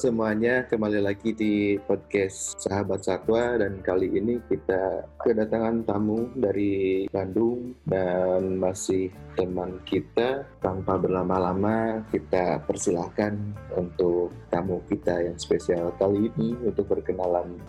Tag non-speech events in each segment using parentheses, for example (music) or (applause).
Semuanya, kembali lagi di podcast Sahabat Satwa dan kali ini kita kedatangan tamu dari Bandung dan masih teman kita. Tanpa berlama-lama kita persilahkan untuk tamu kita yang spesial kali ini untuk berkenalan.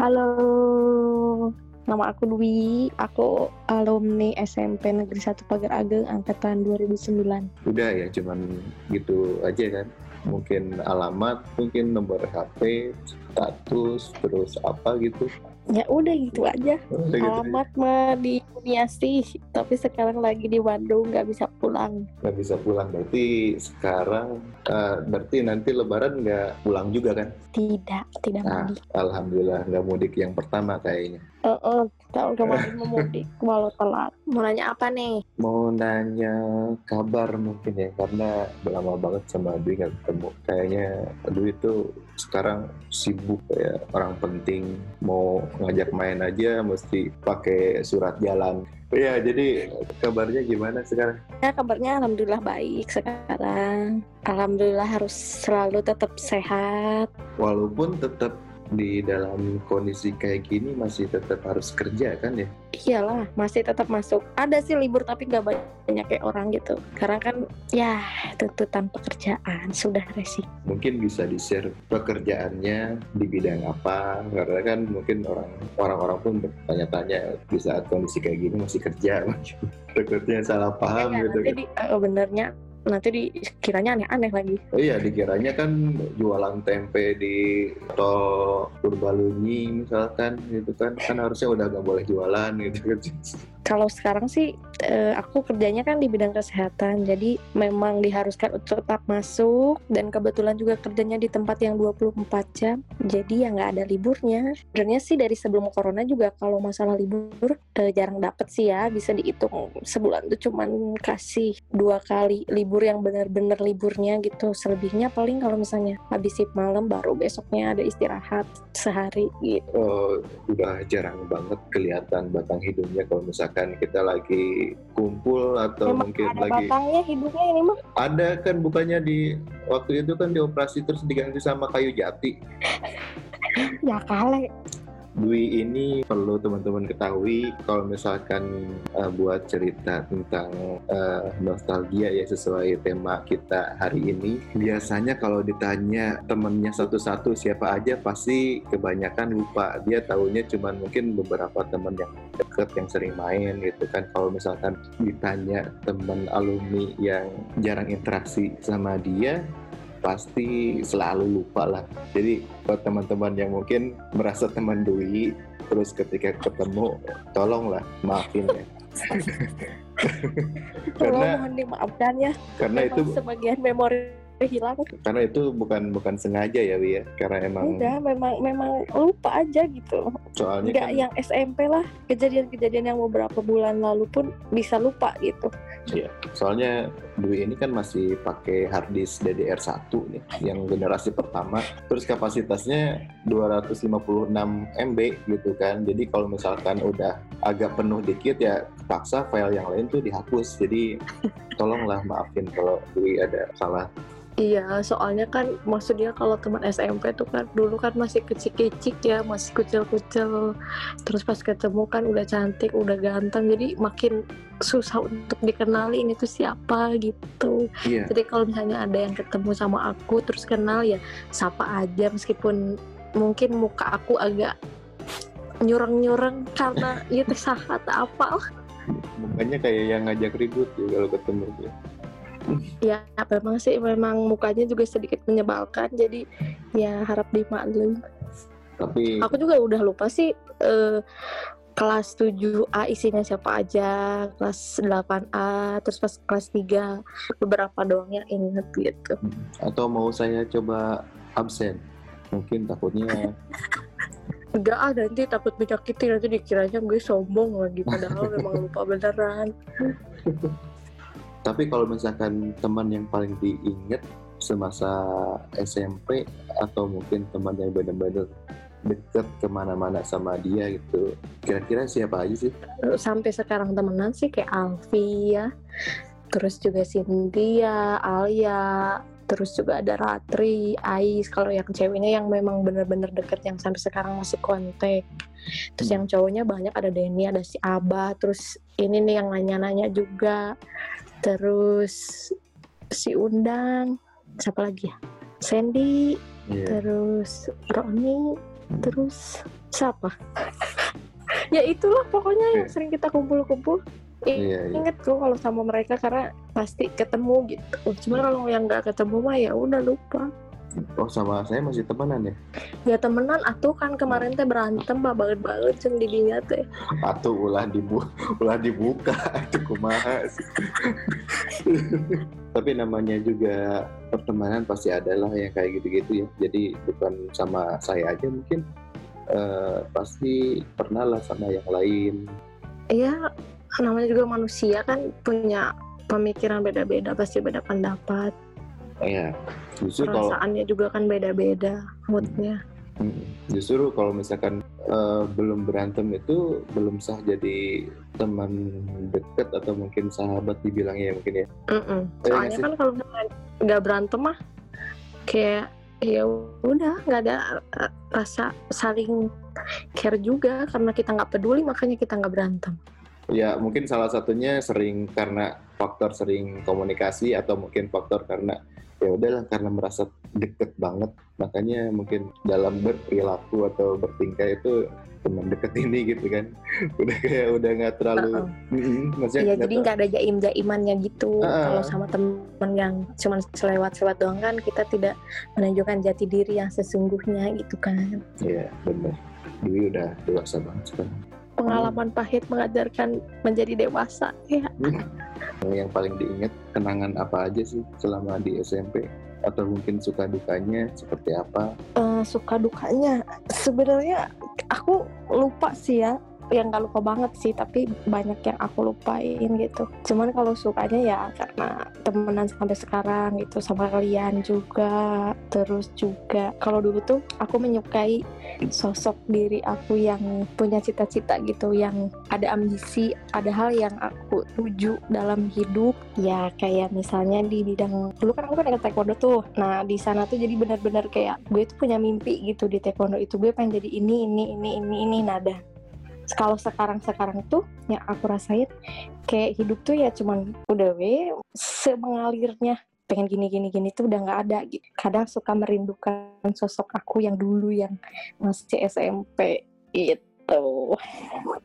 Halo, nama aku Dwi. Aku alumni SMP Negeri 1 Pagar Ageng angkatan 2009. Udah ya, cuman gitu aja kan? Mungkin alamat, mungkin nomor HP, status, terus apa gitu. Ya udah gitu aja. Udah gitu alamat mah di Uniasi, tapi sekarang lagi di Bandung nggak bisa pulang. Nggak bisa pulang berarti sekarang uh, berarti nanti Lebaran nggak pulang juga kan? Tidak, tidak nah, mudik. Alhamdulillah nggak mudik yang pertama kayaknya. Uh -uh, tahun kemarin mau mudik walau telat. Mau nanya apa nih? Mau nanya kabar mungkin ya karena lama banget sama Dwi nggak ketemu. Kayaknya Dwi itu sekarang sibuk ya orang penting mau ngajak main aja mesti pakai surat jalan. Iya, jadi kabarnya gimana sekarang? Ya kabarnya alhamdulillah baik sekarang. Alhamdulillah harus selalu tetap sehat. Walaupun tetap di dalam kondisi kayak gini masih tetap harus kerja kan ya? Iyalah, masih tetap masuk. Ada sih libur tapi nggak banyak kayak orang gitu. Karena kan ya tuntutan pekerjaan sudah resik. Mungkin bisa di-share pekerjaannya di bidang apa? Karena kan mungkin orang orang-orang pun bertanya-tanya di saat kondisi kayak gini masih kerja. (laughs) Takutnya salah paham ya, gitu. Jadi kan. uh, benernya nanti dikiranya aneh-aneh lagi. Oh iya, dikiranya kan jualan tempe di tol Purbalunyi misalkan gitu kan, kan harusnya udah gak boleh jualan gitu kan. Kalau sekarang sih eh, aku kerjanya kan di bidang kesehatan, jadi memang diharuskan untuk tetap masuk dan kebetulan juga kerjanya di tempat yang 24 jam, jadi ya nggak ada liburnya. Sebenarnya sih dari sebelum corona juga kalau masalah libur eh, jarang dapet sih ya, bisa dihitung sebulan tuh cuman kasih dua kali libur yang benar-benar liburnya gitu. Selebihnya paling kalau misalnya habis sip malam baru besoknya ada istirahat sehari gitu. Oh, udah jarang banget kelihatan batang hidungnya kalau misalkan kita lagi kumpul atau Memang mungkin ada lagi batangnya hidungnya ini mah. ada kan bukannya di waktu itu kan dioperasi terus diganti sama kayu jati. Ya kali. Dwi ini perlu teman-teman ketahui kalau misalkan uh, buat cerita tentang uh, nostalgia ya sesuai tema kita hari ini. Biasanya kalau ditanya temennya satu-satu siapa aja pasti kebanyakan lupa. Dia tahunya cuman mungkin beberapa teman yang deket yang sering main gitu kan. Kalau misalkan ditanya teman alumni yang jarang interaksi sama dia, pasti selalu lupa lah. Jadi buat teman-teman yang mungkin merasa teman Dwi, terus ketika ketemu, tolonglah maafin ya. karena mohon dimaafkan ya. Karena itu sebagian memori hilang. Karena itu bukan bukan sengaja ya Wi ya, karena emang. Enggak, memang memang lupa aja gitu. Soalnya Enggak kan, yang SMP lah, kejadian-kejadian yang beberapa bulan lalu pun bisa lupa gitu. Iya, soalnya Dwi ini kan masih pakai hard disk DDR1 nih, yang generasi pertama. Terus kapasitasnya 256 MB gitu kan. Jadi kalau misalkan udah agak penuh dikit ya paksa file yang lain tuh dihapus. Jadi tolonglah maafin kalau Dwi ada salah Iya, soalnya kan maksudnya kalau teman SMP tuh kan dulu kan masih kecil-kecil ya, masih kucil-kucil. Terus pas ketemu kan udah cantik, udah ganteng, jadi makin susah untuk dikenali ini tuh siapa gitu. Iya. Jadi kalau misalnya ada yang ketemu sama aku terus kenal ya sapa aja meskipun mungkin muka aku agak nyureng-nyureng karena (laughs) itu sahat apa. Mukanya kayak yang ngajak ribut ya kalau ketemu dia ya memang sih memang mukanya juga sedikit menyebalkan jadi ya harap dimaklum. Tapi aku juga udah lupa sih eh, kelas 7A isinya siapa aja kelas 8A terus pas kelas 3 beberapa doang yang inget gitu. Atau mau saya coba absen? Mungkin takutnya (laughs) Enggak ah nanti takut menyakiti nanti dikiranya gue sombong lagi padahal memang lupa beneran (laughs) tapi kalau misalkan teman yang paling diinget semasa SMP atau mungkin teman yang benar-benar deket ke mana-mana sama dia gitu kira-kira siapa aja sih? Sampai sekarang temenan sih kayak Alfi ya terus juga Cynthia, Alia terus juga ada Ratri, Ais. Kalau yang ceweknya yang memang bener-bener deket yang sampai sekarang masih kontak. Terus yang cowoknya banyak ada Denny ada si Abah terus ini nih yang nanya-nanya juga terus si Undang siapa lagi ya Sandy Iya. terus Roni terus siapa (laughs) ya itulah pokoknya yang Iya. sering kita kumpul-kumpul Iya, iya. inget tuh kalau sama mereka karena pasti ketemu gitu cuma kalau yang nggak ketemu mah ya udah lupa Oh sama saya masih temenan ya? ya temenan atuh kan kemarin teh berantem banget banget ceng didinya teh Atau ulah dibu ulah dibuka (laughs) itu kumaha. (laughs) Tapi namanya juga pertemanan pasti ada lah yang kayak gitu-gitu ya. Jadi bukan sama saya aja mungkin eh, pasti pernah lah sama yang lain. Iya, namanya juga manusia kan punya pemikiran beda-beda, pasti beda pendapat. Ya, justru kalau Perasaannya juga kan beda-beda moodnya. Mm, Justru kalau misalkan eh, belum berantem itu belum sah jadi teman dekat atau mungkin sahabat dibilangnya ya mungkin ya. Iya nggak Soalnya kan kalau nggak berantem mah kayak ya udah nggak ada eh, rasa saling care juga karena kita nggak peduli makanya kita nggak berantem. Ya mungkin salah satunya sering karena faktor sering komunikasi atau mungkin faktor karena ya udahlah karena merasa deket banget makanya mungkin dalam berperilaku atau bertingkah itu teman deket ini gitu kan (laughs) udah kayak udah nggak terlalu Uh-uh. Maksudnya Iya nggak jadi nggak ada jaim jaimannya gitu. Ah. Kalau sama teman yang cuma selewat-selewat doang kan kita tidak menunjukkan jati diri yang sesungguhnya gitu kan. Iya benar Dwi udah dewasa banget sekarang Pengalaman pahit mengajarkan menjadi dewasa. Ya (laughs) yang paling diingat kenangan apa aja sih selama di SMP atau mungkin suka dukanya seperti apa? Eh, suka dukanya. Sebenarnya aku lupa sih ya yang gak lupa banget sih tapi banyak yang aku lupain gitu. Cuman kalau sukanya ya karena temenan sampai sekarang gitu sama kalian juga. Terus juga kalau dulu tuh aku menyukai sosok diri aku yang punya cita-cita gitu yang ada ambisi ada hal yang aku tuju dalam hidup. Ya kayak misalnya di bidang dulu kan aku kan ikut taekwondo tuh. Nah di sana tuh jadi benar-benar kayak gue tuh punya mimpi gitu di taekwondo itu. Gue pengen jadi ini ini ini ini ini. Nada kalau sekarang sekarang tuh yang aku rasain kayak hidup tuh ya cuman udah we semengalirnya pengen gini gini gini tuh udah nggak ada gitu kadang suka merindukan sosok aku yang dulu yang masih SMP itu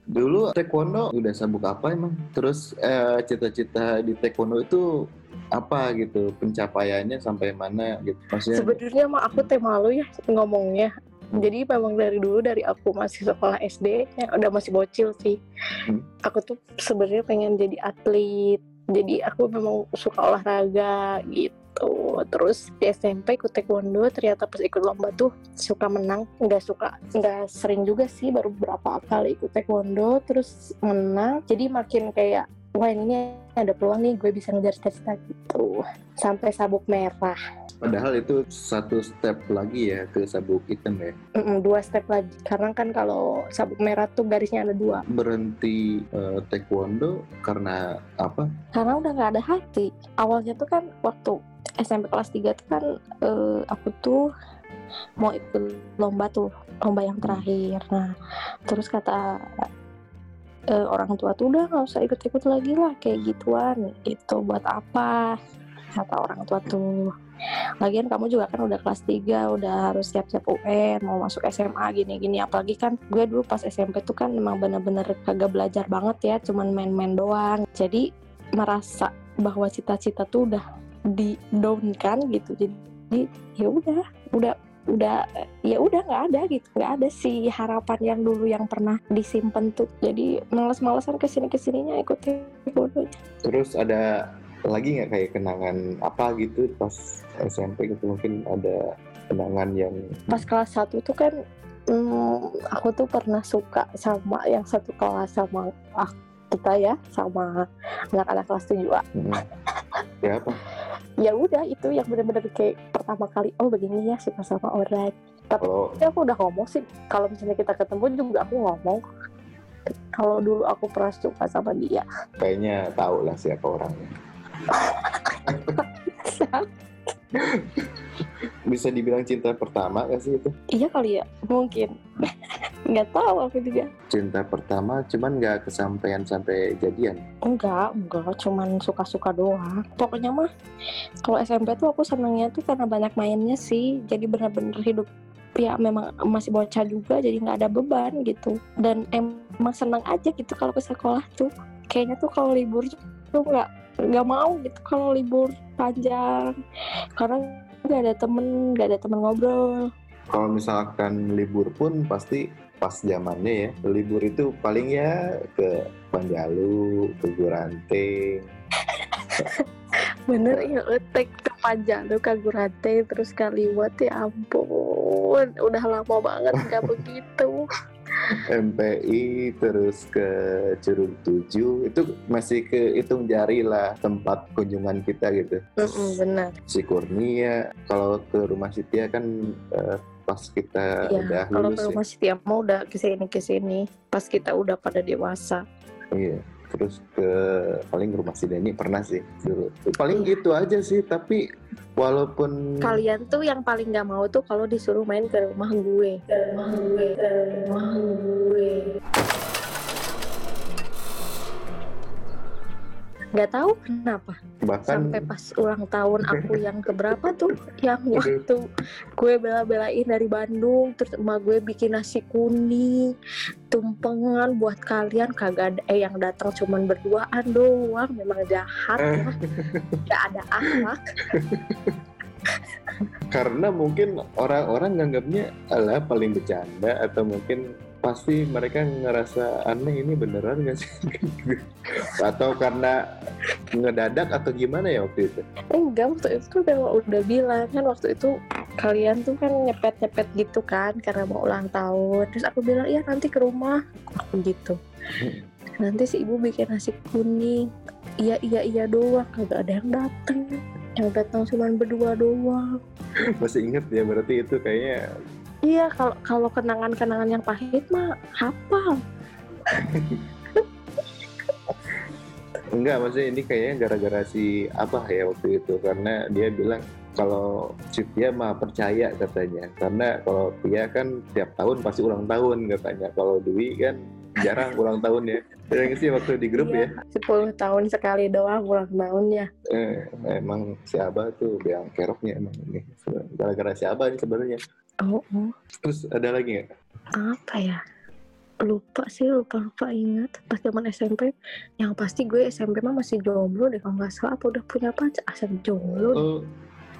Dulu taekwondo udah sabuk apa emang? Terus eh, cita-cita di taekwondo itu apa gitu? Pencapaiannya sampai mana gitu? Maksudnya Sebenarnya mah aku teh malu ya ngomongnya. Jadi memang dari dulu dari aku masih sekolah SD, ya udah masih bocil sih. Hmm. Aku tuh sebenarnya pengen jadi atlet. Jadi aku memang suka olahraga gitu. Terus di SMP ikut taekwondo, ternyata pas ikut lomba tuh suka menang. Nggak suka, nggak sering juga sih, baru beberapa kali ikut taekwondo, terus menang. Jadi makin kayak, wah ini ada peluang nih gue bisa ngejar cita-cita gitu. Sampai sabuk merah. Padahal itu satu step lagi ya ke sabuk hitam ya. Mm-mm, dua step lagi. Karena kan kalau sabuk merah tuh garisnya ada dua. Berhenti eh, taekwondo karena apa? karena udah nggak ada hati. Awalnya tuh kan waktu SMP kelas 3 tuh kan eh, aku tuh mau ikut lomba tuh lomba yang terakhir. Nah terus kata eh, orang tua tuh udah nggak usah ikut-ikut lagi lah kayak gituan. Itu buat apa kata orang tua tuh. Lagian kamu juga kan udah kelas 3 udah harus siap-siap UN mau masuk SMA gini-gini. Apalagi kan gue dulu pas SMP tuh kan memang bener-bener kagak belajar banget ya cuman main-main doang. Jadi merasa bahwa cita-cita tuh udah di down kan gitu. Jadi ya udah udah udah ya udah nggak ada gitu. Nggak ada sih harapan yang dulu yang pernah disimpan tuh. Jadi males-malesan ke sini ke sininya ikutin bodohnya Terus ada lagi nggak kayak kenangan apa gitu pas SMP gitu mungkin ada kenangan yang pas kelas 1 tuh kan hmm, aku tuh pernah suka sama yang satu kelas sama ah, kita ya sama anak-anak kelas 7 A. Hmm. ya apa? ya udah itu yang bener-bener kayak pertama kali oh begini ya suka sama orang tapi aku udah ngomong sih kalau misalnya kita ketemu juga aku ngomong kalau dulu aku pernah suka sama dia kayaknya tahu lah siapa orangnya. Bisa dibilang cinta pertama gak sih itu? Iya kali ya, mungkin. (laughs) Nggak tahu aku juga. Cinta pertama cuman nggak kesampaian sampai jadian. Enggak, enggak, cuman suka-suka doang. Pokoknya mah kalau SMP tuh aku senangnya tuh karena banyak mainnya sih. Jadi benar-benar hidup ya memang masih bocah juga jadi nggak ada beban gitu dan emang senang aja gitu kalau ke sekolah tuh kayaknya tuh kalau libur tuh nggak nggak mau gitu kalau libur panjang. Karena nggak ada temen nggak ada temen ngobrol. Kalau misalkan libur pun pasti pas zamannya ya. Libur itu paling ya ke Panjalu, ke Gurante, (laughs) bener ya utek ke Panjalu ke terus Kaliwat ya ampun. Udah lama banget nggak (laughs) begitu MPI, terus ke Curug Tujuh itu masih ke hitung jari lah tempat kunjungan kita gitu. Mm-mm, benar Si Kurnia, kalau ke rumah Sitia kan eh, pas kita Iya, udah kalau lulus ke ya. rumah Setia mau udah ke sini ke sini pas kita udah pada dewasa Iya. Terus ke paling ke rumah si Dani pernah sih dulu. Paling gitu aja sih, tapi walaupun kalian tuh yang paling nggak mau tuh kalau disuruh main ke rumah gue ke rumah gue ke rumah gue nggak tahu kenapa. Bahkan sampai pas ulang tahun (laughs) aku yang keberapa tuh yang waktu gue bela-belain dari Bandung terus emak gue bikin nasi kuning tumpengan buat kalian kagak ada eh yang datang cuman berduaan doang memang jahat lah. Nggak ada akhlak. (laughs) Karena mungkin orang-orang nganggapnya alah paling bercanda atau mungkin pasti mereka ngerasa aneh ini beneran gak sih? (laughs) Atau karena ngedadak atau gimana ya waktu itu? Enggak waktu itu udah udah bilang kan waktu itu kalian tuh kan nyepet nyepet gitu kan karena mau ulang tahun. Terus aku bilang iya nanti ke rumah. Aku gitu nanti si ibu bikin nasi kuning. Iya iya iya doang. Kagak ada yang dateng. Yang datang cuma berdua doang. (laughs) Masih inget ya berarti itu kayaknya iya kalau kalau kenangan kenangan yang pahit mah hafal. Enggak maksudnya ini kayaknya gara-gara si apa ya waktu itu. Karena dia bilang kalau Cynthia mah percaya katanya. Karena kalau dia kan tiap tahun pasti ulang tahun katanya. Kalau Dwi kan jarang (laughs) ulang tahun ya. Yang sih waktu di grup ya. Iya, 10 tahun sekali doang ulang tahunnya eh, emang si Abah tuh biang keroknya emang ini. Gara-gara si Abah ini sebenarnya oh, oh. terus ada lagi nggak? Apa ya? Lupa sih lupa lupa ingat. Pas zaman SMP yang pasti gue SMP mah masih jomblo deh kalau nggak salah. Apa udah punya pacar? Asal jomblo. Oh,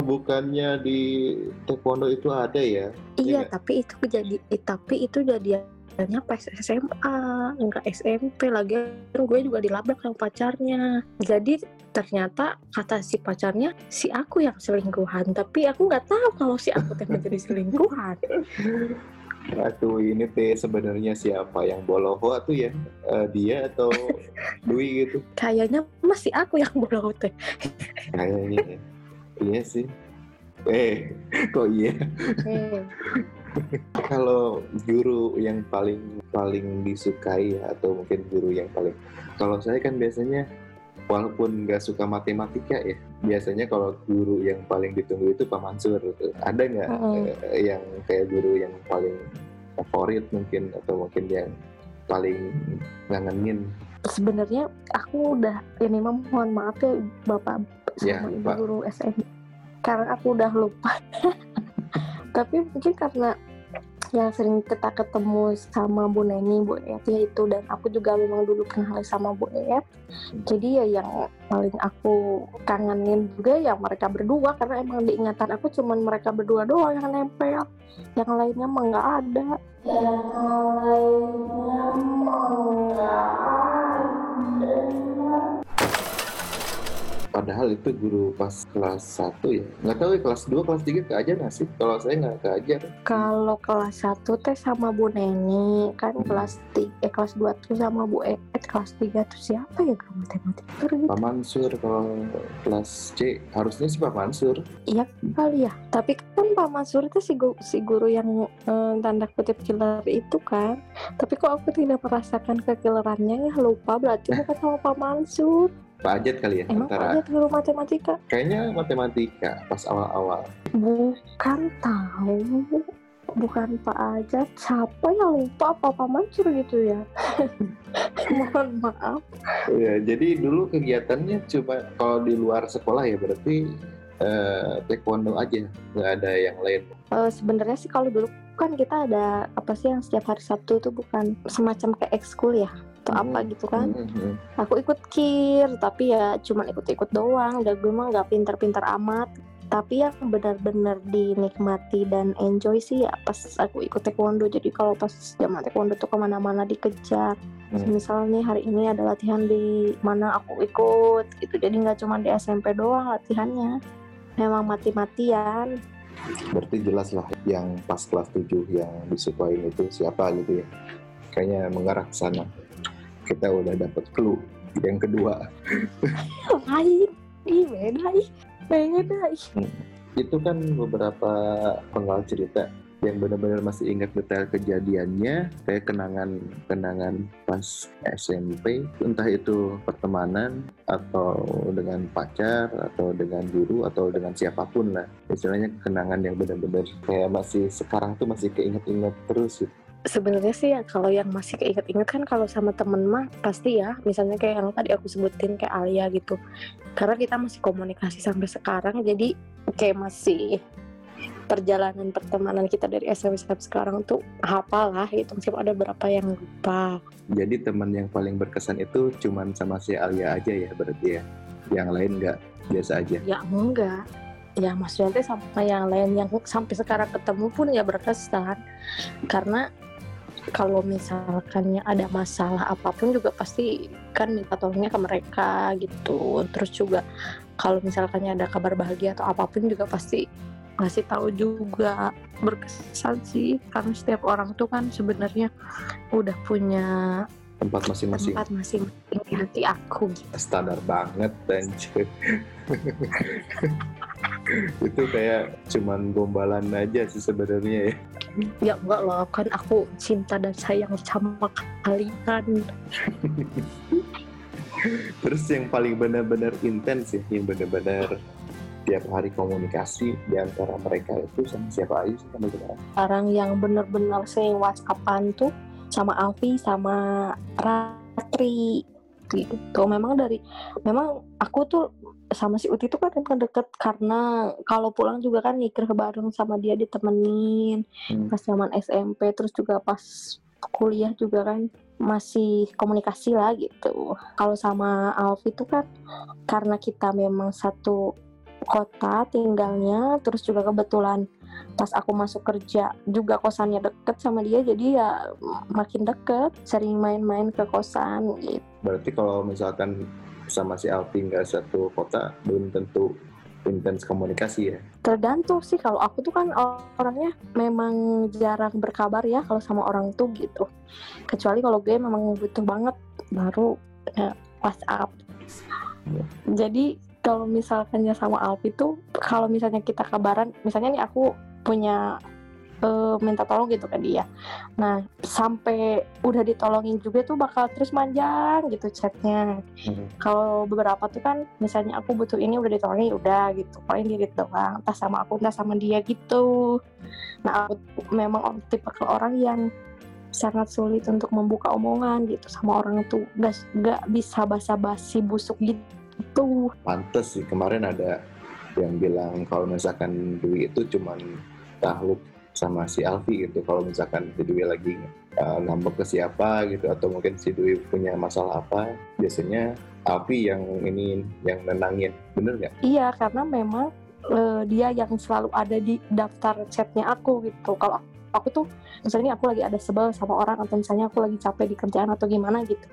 bukannya di taekwondo itu ada ya? Iya nggak? tapi itu jadi eh, tapi itu jadiannya pas SMA enggak SMP lagi gue juga dilabrak sama pacarnya. Jadi ternyata kata si pacarnya si aku yang selingkuhan. Tapi aku nggak tahu kalau si aku yang menjadi (laughs) selingkuhan. Aduh ini teh sebenarnya siapa yang boloho tuh ya? Eh, dia atau (laughs) Dwi gitu? Kayaknya masih aku yang bodoh teh. Kayaknya ya. iya sih. Eh kok iya? Hmm. Kalau guru yang paling paling disukai ya atau mungkin guru yang paling kalau saya kan biasanya walaupun nggak suka matematika ya biasanya kalau guru yang paling ditunggu itu Pak Mansur gitu. ada nggak Mm-mm. eh, yang kayak guru yang paling favorit mungkin atau mungkin yang paling ngangenin sebenarnya aku udah ini mohon maaf ya bapak Ya, sama ibu Pak. guru SM karena aku udah lupa (laughs) tapi mungkin karena yang sering kita ketemu sama Bu Neni, Bu Et ya itu dan aku juga memang dulu kenal sama Bu Et jadi ya yang paling aku kangenin juga ya mereka berdua karena emang diingatan aku cuman mereka berdua doang yang nempel. Yang lainnya mah nggak ada. Yang lainnya mah nggak ada padahal itu guru pas kelas 1 ya nggak tahu ya kelas 2 kelas 3 keajar nggak sih kalau saya nggak keajar Kalau kelas 1 teh sama Bu Neni, kan Hmm. kelas 3, eh kelas 2 tuh sama Bu Eet, kelas 3 tuh siapa ya guru matematika gitu Pak Mansur kalau kelas C harusnya sih Pak Mansur kali ya. Tapi kan Pak Mansur itu si, gu- si guru yang eh, tanda kutip killer itu kan. Tapi kok aku tidak merasakan kekillerannya ya lupa berarti bukan sama Pak Mansur. Pak Ajat kali ya Emang antara ada guru matematika? kayaknya matematika pas awal-awal Bukan tahu. Bukan Pak Ajat. Siapa yang lupa apa Pak Mansur gitu ya? (laughs) Mohon maaf. ya jadi dulu kegiatannya cuma kalau di luar sekolah ya berarti eh, taekwondo aja nggak ada yang lain Eh, Sebenarnya sih kalau dulu kan kita ada apa sih yang setiap hari Sabtu itu bukan semacam kayak ekskul ya atau apa Hmm. gitu kan? Mhm. Aku ikut kir tapi ya cuman ikut-ikut doang. Udah gue mah nggak pinter-pinter amat. Tapi yang benar-benar dinikmati dan enjoy sih ya pas aku ikut taekwondo. Jadi kalau pas zaman taekwondo tuh ke mana-mana dikejar. Hmm. Misalnya hari ini ada latihan di mana aku ikut gitu. Jadi nggak cuma di SMP doang latihannya. Memang mati-matian. berarti jelas lah yang pas kelas 7 yang disukain itu siapa gitu ya kayaknya mengarah ke sana kita udah dapet clue yang kedua (laughs) Lain. Ih beda ih. Beda ih. itu kan beberapa penggal cerita yang benar-benar masih ingat detail kejadiannya kayak kenangan kenangan pas SMP entah itu pertemanan atau dengan pacar atau dengan guru atau dengan siapa pun lah istilahnya kenangan yang benar-benar kayak masih sekarang tuh masih keinget-inget terus gitu. Sebenarnya sih ya kalau yang masih keinget-inget kan kalau sama temen mah pasti ya. Misalnya kayak yang tadi aku sebutin kayak Alia gitu. Karena kita masih komunikasi sampai sekarang jadi kayak masih perjalanan pertemanan kita dari SMP sampai sekarang tuh hafal lah gitu. Meskipun ada beberapa yang lupa. Jadi teman yang paling berkesan itu cuman sama si Alia aja ya berarti ya? Yang lain nggak? Biasa aja? Ya enggak. Ya maksudnya sama yang lain yang sampai sekarang ketemu pun ya berkesan. Karena kalau misalkannya ada masalah apa pun juga pasti kan minta tolongnya ke mereka gitu. Terus juga kalau misalkannya ada kabar bahagia atau apa pun juga pasti ngasih tahu juga. Berkesan sih karena setiap orang tuh kan sebenarnya udah punya tempat masing-masing. tempat masing-masing di hati aku. Gitu. standar banget anjir (laughs) (laughs) itu kayak cuman gombalan aja sih sebenarnya ya. Ya enggak loh kan aku cinta dan sayang sama kalian. (laughs) Terus yang paling benar-benar intens ya yang benar-benar tiap hari komunikasi di antara mereka itu sama siapa aja sih sama siapa? Orang yang bener-bener sering whatsappan tuh sama Alfi sama Ratri gitu memang dari memang aku tuh sama si Uti tuh kan kan deket karena kalau pulang juga kan ngikir bareng sama dia ditemenin. Hmm. pas zaman SMP terus juga pas kuliah juga kan masih komunikasi lah gitu. Kalau sama Alfi tuh kan karena kita memang satu kota tinggalnya terus juga kebetulan pas aku masuk kerja juga kosannya deket sama dia jadi ya makin deket sering main-main ke kosan gitu berarti kalau misalkan sama si Alfi nggak satu kota belum tentu intens komunikasi ya? Tergantung sih. Kalau aku tuh kan orangnya memang jarang berkabar ya kalau sama orang tuh gitu. Kecuali kalau gue memang butuh banget baru ya, WhatsApp. Ya. jadi kalau misalkannya sama Alfi tuh kalau misalnya kita kabaran misalnya nih aku punya eh, minta tolong gitu ke dia. Nah sampai udah ditolongin juga tuh bakal terus manjang gitu chatnya. Hmm. kalau beberapa tuh kan misalnya aku butuh ini udah ditolongin ya udah gitu. Paling diri doang entah sama aku entah sama dia gitu. Nah aku memang tipe ke orang yang sangat sulit untuk membuka omongan gitu sama orang tuh. Gak, gak bisa basa-basi busuk gitu. Pantes sih kemarin ada yang bilang kalau misalkan Dwi itu cuman tahluk sama si Alfi gitu kalau misalkan si Dwi lagi uh, ngambek ke siapa gitu atau mungkin si Dwi punya masalah apa biasanya Alfi yang ini yang nenangin bener nggak? iya karena memang eh, dia yang selalu ada di daftar chatnya aku gitu kalau aku tuh misalnya aku lagi ada sebel sama orang atau misalnya aku lagi capek di kerjaan atau gimana gitu.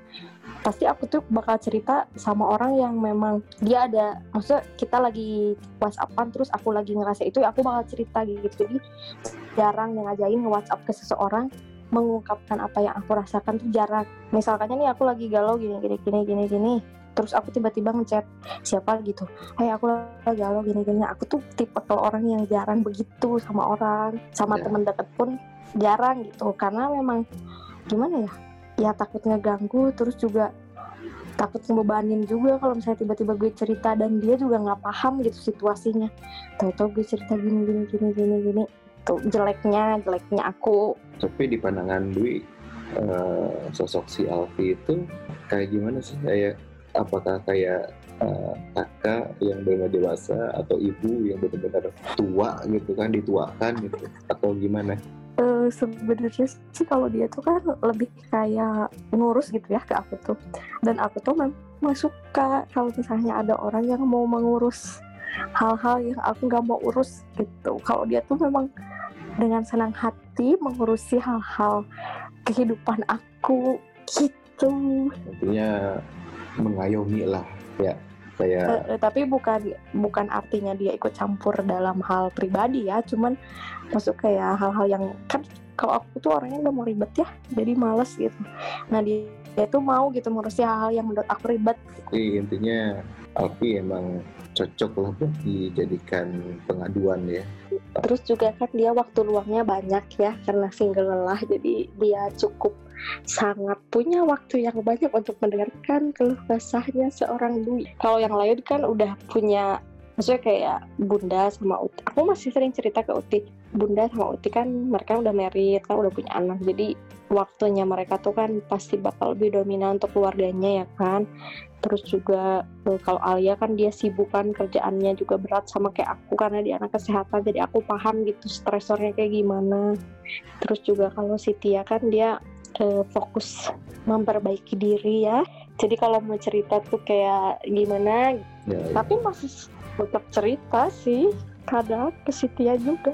Pasti aku tuh bakal cerita sama orang yang memang dia ada maksudnya kita lagi whatsappan terus aku lagi ngerasa itu ya aku bakal cerita gitu. Jadi jarang ngajain nge-whatsapp ke seseorang mengungkapkan apa yang aku rasakan tuh jarang. Misalkannya nih aku lagi galau gini gini gini gini gini terus aku tiba-tiba ngechat siapa? gitu. Hey aku lagi galau gini gini aku tuh tipe kalau orang yang jarang begitu sama orang sama Ya. temen deket pun jarang gitu. Karena memang gimana ya ya takut ngeganggu terus juga takut ngebebanin juga kalau misalnya tiba-tiba gue cerita dan dia juga nggak paham gitu situasinya. Tahu-tahu gue cerita gini gini gini. Gini gini tuh jeleknya jeleknya aku. Tapi di pandangan Dwi uh, sosok si Alfi itu kayak gimana sih? Kayak apakah kayak uh, kakak yang benar dewasa atau ibu yang benar-benar tua gitu kan dituakan gitu atau gimana? Uh, sebenarnya sih kalau dia tuh kan lebih kayak ngurus gitu ya ke aku tuh. Dan aku tuh memang suka kalau misalnya ada orang yang mau mengurus hal-hal yang aku nggak mau urus gitu. Kalau dia tuh memang dengan senang hati mengurusi hal-hal kehidupan aku gitu. Intinya mengayomi lah. Ya kayak uh, tapi bukan bukan artinya dia ikut campur dalam hal pribadi ya. Cuman masuk kayak hal-hal yang kan kalau aku tuh orangnya udah mau ribet ya jadi males gitu. Nah dia dia tuh mau gitu ngurusin hal-hal yang menurut aku ribet. Jadi intinya Alfi emang cocok lah buat dijadikan pengaduan ya. Terus juga kan dia waktu luangnya banyak ya karena single lelah jadi dia cukup sangat punya waktu yang banyak untuk mendengarkan keluh kesahnya seorang Dwi. Kalau yang lain kan udah punya maksudnya kayak Bunda sama Uti. Aku masih sering cerita ke Uti. Bunda sama Uti kan mereka udah married, kan udah punya anak. Jadi waktunya mereka tuh kan pasti bakal lebih dominan untuk keluarganya ya kan. Terus juga eh, kalau Alia kan dia sibuk kan kerjaannya juga berat sama kayak aku karena dia anak kesehatan. Jadi aku paham gitu stresornya kayak gimana. Terus juga kalau si Tia kan dia uh, fokus memperbaiki diri ya. Jadi kalau mau cerita tuh kayak gimana, ya, ya. tapi masih tetap cerita sih kadang ke Sitia juga